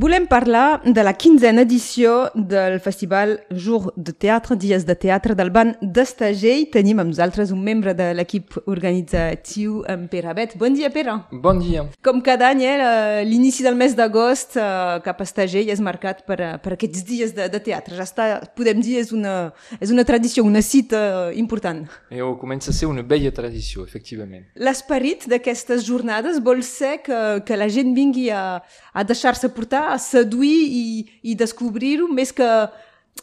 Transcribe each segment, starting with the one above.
Volem parlar de la quinzena edició del Festival Jour de Teatre, Dies de Teatre del Ban d'Estagell. Tenim amb nosaltres un membre de l'equip organitzatiu, en Pere Bet. Bon dia, Pere. Bon dia. Com cada any, eh, l'inici del mes d'agost eh, cap a Estagell és marcat per, eh, per aquests dies de, de teatre. Ja està, podem dir, és una, és una tradició, una cita important. I comença a ser una bella tradició, efectivament. L'esperit d'aquestes jornades vol ser que, que la gent vingui a, a deixar-se portar a seduir i, i descobrir-ho més que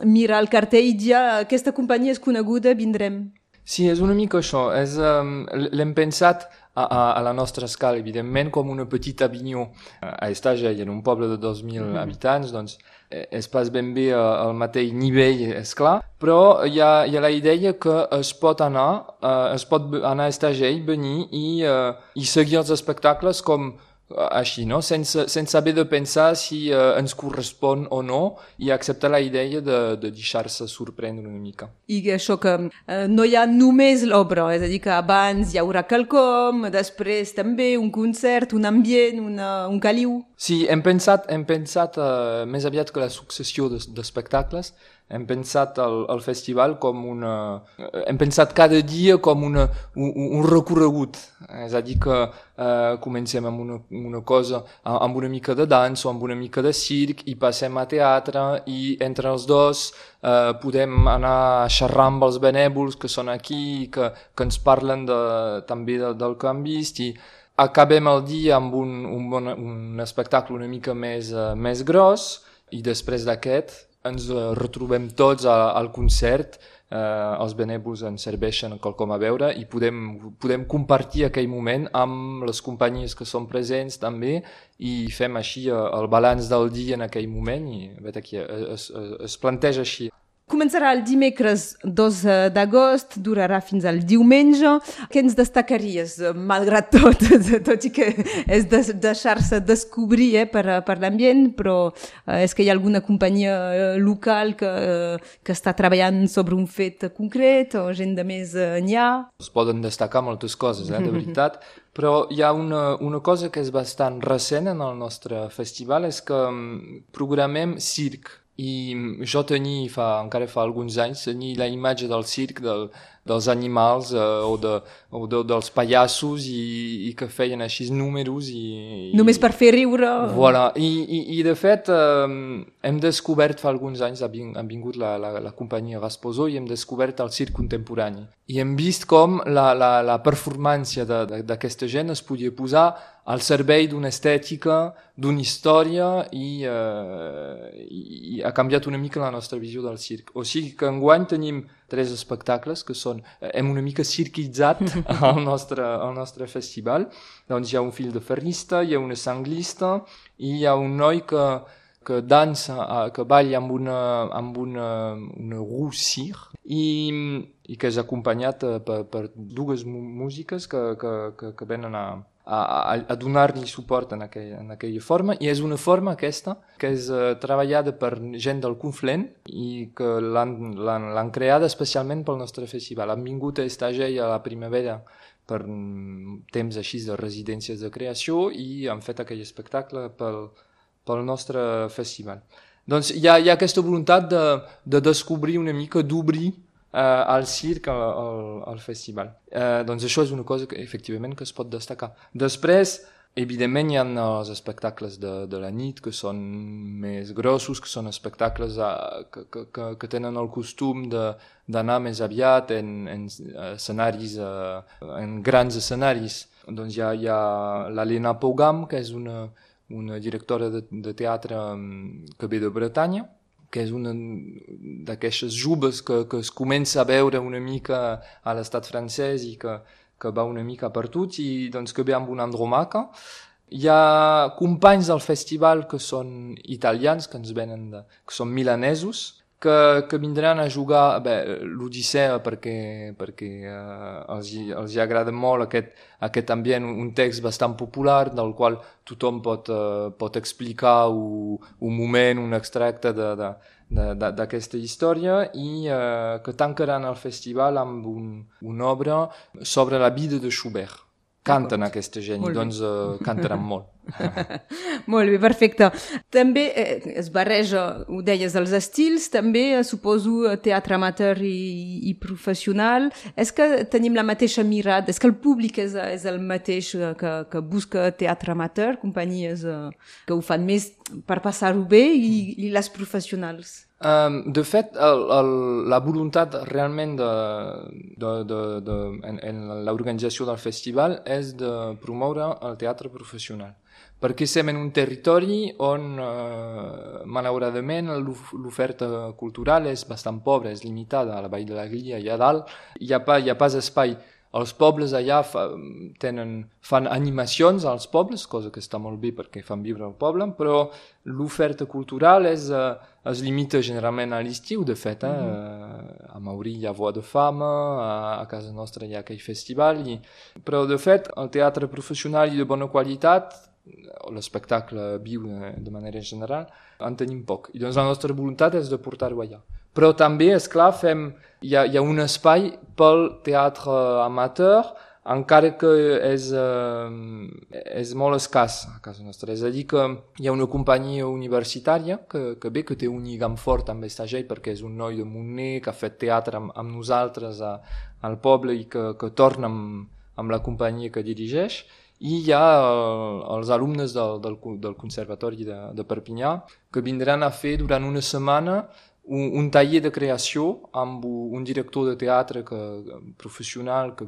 mirar el cartell i dir aquesta companyia és coneguda, vindrem. Sí, és una mica això. És, um, L'hem pensat a, a, a la nostra escala, evidentment, com una petita Avinyó a Estagell, en un poble de 2.000 mm -hmm. habitants, doncs eh, és pas ben bé al mateix nivell, és clar, però hi ha, hi ha la idea que es pot anar, uh, es pot anar a Estagell, venir i, uh, i seguir els espectacles com així, no? sense, sense haver de pensar si eh, ens correspon o no i acceptar la idea de, de deixar-se sorprendre una mica. I això que eh, no hi ha només l'obra, és a dir, que abans hi haurà quelcom, després també un concert, un ambient, una, un caliu. Sí, hem pensat, hem pensat eh, més aviat que la successió d'espectacles, de, hem pensat el, el festival com una... Hem pensat cada dia com una, un, un recorregut. És a dir, que eh, comencem amb una, una cosa, amb una mica de dansa o amb una mica de circ i passem a teatre i entre els dos eh, podem anar a xerrar amb els benèvols que són aquí, que, que ens parlen de, també de, del que han vist i acabem el dia amb un, un, bon, un espectacle una mica més, uh, més gros i després d'aquest ens retrobem tots al concert, eh, els benèvols ens serveixen quelcom a veure i podem, podem compartir aquell moment amb les companyies que són presents també i fem així eh, el balanç del dia en aquell moment i vet aquí, es, es, es planteja així. Començarà el dimecres 2 d'agost, durarà fins al diumenge. Què ens destacaries, malgrat tot, tot i que és de, deixar-se descobrir eh, per, per l'ambient, però eh, és que hi ha alguna companyia eh, local que, que està treballant sobre un fet concret o gent de més enllà? Es poden destacar moltes coses, eh, de veritat, però hi ha una, una cosa que és bastant recent en el nostre festival, és que mm, programem circ i jo tenia, fa, encara fa alguns anys, tenia la imatge del circ, del, dels animals eh, o, de, o de, dels pallassos i, i que feien així números i, i... Només per fer riure. Voilà. I, i, i de fet eh, hem descobert fa alguns anys, ha vingut la, la, la companyia Rasposó i hem descobert el circ contemporani. I hem vist com la, la, la performància d'aquesta gent es podia posar al servei d'una estètica, d'una història i, eh, i ha canviat una mica la nostra visió del circ. O sigui que enguany tenim tres espectacles que són, eh, hem una mica cirquitzat al nostre, al nostre festival. Doncs hi ha un fill de ferrista, hi ha una sanglista i hi ha un noi que, que dansa, eh, que balla amb una, amb una, una roussir i, i que és acompanyat eh, per, per dues músiques que, que, que, que venen a, a, a, donar-li suport en, aquell, en aquella forma i és una forma aquesta que és uh, treballada per gent del Conflent i que l'han creada especialment pel nostre festival. Han vingut a Estagell a la primavera per temps així de residències de creació i han fet aquell espectacle pel, pel nostre festival. Doncs hi ha, hi ha aquesta voluntat de, de descobrir una mica, d'obrir eh, al circ al, al, al festival. Eh, doncs això és una cosa que efectivament que es pot destacar. Després, evidentment hi ha els espectacles de, de la nit que són més grossos, que són espectacles a, eh, que, que, que, tenen el costum d'anar més aviat en, en escenaris, eh, en grans escenaris. Doncs hi ha, ha l'Helena Pougam, que és una, una directora de, de teatre mm, que ve de Bretanya, que és una d'aquestes joves que, que es comença a veure una mica a l'estat francès i que, que va una mica per tots i doncs que ve amb una andromaca. Hi ha companys del festival que són italians, que ens venen de, que són milanesos, que, que vindran a jugar l'Odissea perquè, perquè eh, els, els hi agrada molt aquest, aquest ambient, un text bastant popular del qual tothom pot, eh, pot explicar un, un moment, un extracte de, de, d'aquesta història i eh, que tancaran el festival amb un, una obra sobre la vida de Schubert. Canten aquesta gent doncs eh, cantaran molt. Molt bé, perfecte. També eh, es barreja, ho deies, els estils, també eh, suposo teatre amateur i, i professional. És que tenim la mateixa mirada? És que el públic és, és el mateix que, que busca teatre amateur, companyies eh, que ho fan més per passar-ho bé i, i les professionals? Um, de fet, el, el, la voluntat realment de, de, de, de, en, en l'organització del festival és de promoure el teatre professional perquè estem en un territori on, eh, malauradament, l'oferta cultural és bastant pobra, és limitada. A la Vall de la Glia, allà dalt, hi ha, pa, hi ha pas espai. Els pobles allà fa, tenen, fan animacions als pobles, cosa que està molt bé perquè fan viure el poble, però l'oferta cultural és, eh, es limita generalment a l'estiu, de fet. Eh? Mm -hmm. A Maurí hi ha Voix de Fama, a, a casa nostra hi ha aquell festival, i... però de fet el teatre professional i de bona qualitat l'espectacle viu de manera general, en tenim poc. I doncs la nostra voluntat és de portar-ho allà. Però també, és clar, fem, hi ha, hi ha un espai pel teatre amateur, encara que és, eh, és molt escàs a casa nostra. És a dir, que hi ha una companyia universitària que, que bé, que té un lligam fort amb Estagell perquè és un noi de Montner que ha fet teatre amb, amb nosaltres a, al poble i que, que torna amb, amb la companyia que dirigeix i hi ha el, els alumnes del, del, del Conservatori de, de Perpinyà que vindran a fer durant una setmana un, un taller de creació amb un director de teatre que, professional que,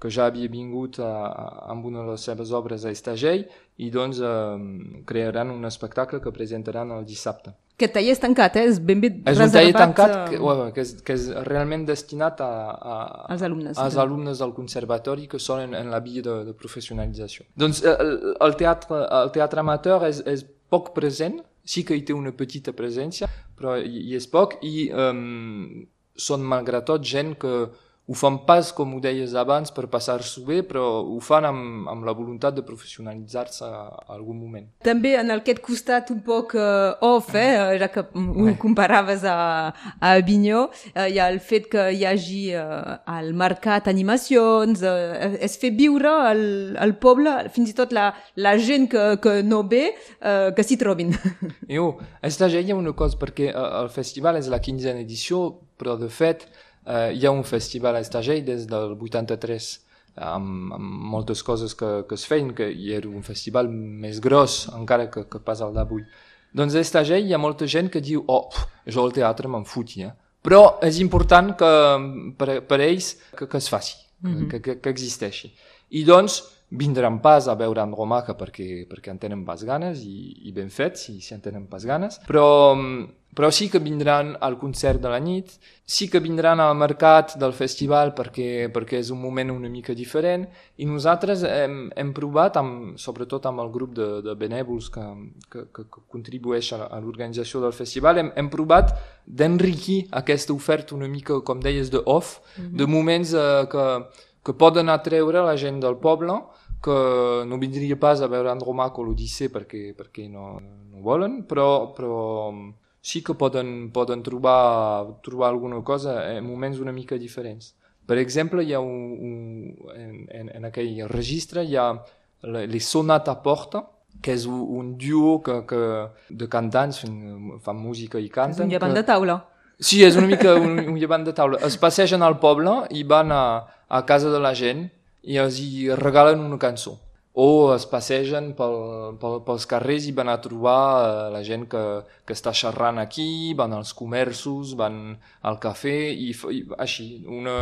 que ja havia vingut a, a, amb una de les seves obres a Estagell i doncs eh, crearan un espectacle que presentaran el dissabte. Aquest taller és tancat, eh? És ben bé és un taller tancat a... que, bueno, que, és, que és realment destinat a, a, als alumnes, als sí. alumnes del conservatori que són en, en la via de, de professionalització. Doncs eh, el, el, teatre, el teatre amateur és, és poc present, sí que hi té una petita presència, però hi, hi és poc, i um, són malgrat tot gent que ho fan pas, com ho deies abans, per passar-s'ho bé, però ho fan amb, amb la voluntat de professionalitzar-se a, algun moment. També en aquest costat un poc uh, off, eh, era que ho comparaves a, a Avinyó, uh, hi ha el fet que hi hagi uh, al mercat animacions, uh, es fer viure al, al poble, fins i tot la, la gent que, que no ve, uh, que s'hi trobin. Jo, aquesta gent hi ha una cosa, perquè uh, el festival és la 15a edició, però de fet Uh, hi ha un festival a Estagell des del 83 amb, amb moltes coses que, que es feien, que hi era un festival més gros encara que, que pas el d'avui. Doncs a Estagell hi ha molta gent que diu oh, pff, jo el teatre me'n futi, eh? però és important que per, per ells que, que es faci, mm -hmm. que, que, que existeixi. I doncs vindran pas a veure Andromaca perquè, perquè en tenen pas ganes i, i ben fet, si, si en tenen pas ganes, però però sí que vindran al concert de la nit, sí que vindran al mercat del festival perquè, perquè és un moment una mica diferent i nosaltres hem, hem provat, amb, sobretot amb el grup de, de benèvols que, que, que, que contribueix a, a l'organització del festival, hem, hem provat d'enriquir aquesta oferta una mica, com deies, de off, mm -hmm. de moments eh, que, que poden atreure la gent del poble, que no vindria pas a veure Andromac o l'Odissea perquè, perquè no, no volen, però, però sí que poden, poden trobar, trobar alguna cosa en moments una mica diferents. Per exemple, hi ha un, un, en, en, aquell registre hi ha les Sonata Porta, que és un, un duo que, que, de cantants fan música i canten. És un llevant que... de taula. Sí, és una mica un, un llevant de taula. Es passegen al poble i van a, a casa de la gent i els hi regalen una cançó o es passegen pel, pel, pels carrers i van a trobar eh, la gent que, que està xerrant aquí, van als comerços, van al cafè i, i així. Una,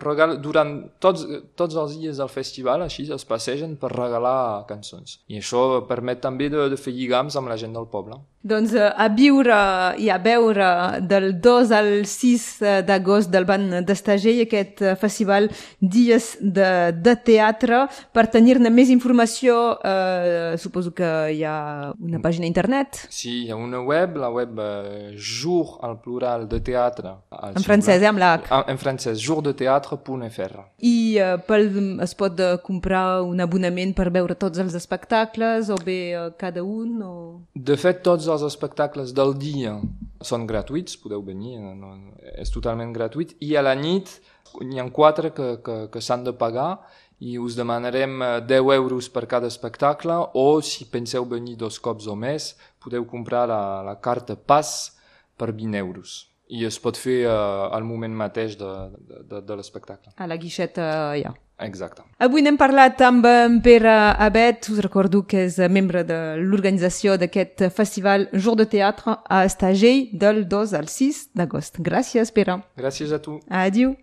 regal, durant tots, tots els dies del festival així es passegen per regalar cançons. I això permet també de, de fer lligams amb la gent del poble. Doncs eh, a viure i a veure del 2 al 6 eh, d'agost del Ban d'Estagell aquest eh, festival Dies de, de Teatre. Per tenir-ne més informació, eh, suposo que hi ha una pàgina internet. Sí, hi ha una web, la web eh, Jour al plural de teatre. En francès, eh, amb l'H. En, en francès, jourdeteatre.fr. I eh, pel, es pot comprar un abonament per veure tots els espectacles o bé eh, cada un? O... De fet, tots els espectacles del dia són gratuïts, podeu venir, no, és totalment gratuït, i a la nit n'hi ha quatre que, que, que s'han de pagar i us demanarem 10 eh, euros per cada espectacle o si penseu venir dos cops o més podeu comprar la, la carta PAS per 20 euros i es pot fer uh, al moment mateix de, de, de, de l'espectacle. A la guixeta, ja. Exacte. Avui n'hem parlat amb en Pere Abet, us recordo que és membre de l'organització d'aquest festival Jour de Teatre a Estagell del 2 al 6 d'agost. Gràcies, Pere. Gràcies a tu. Adiu.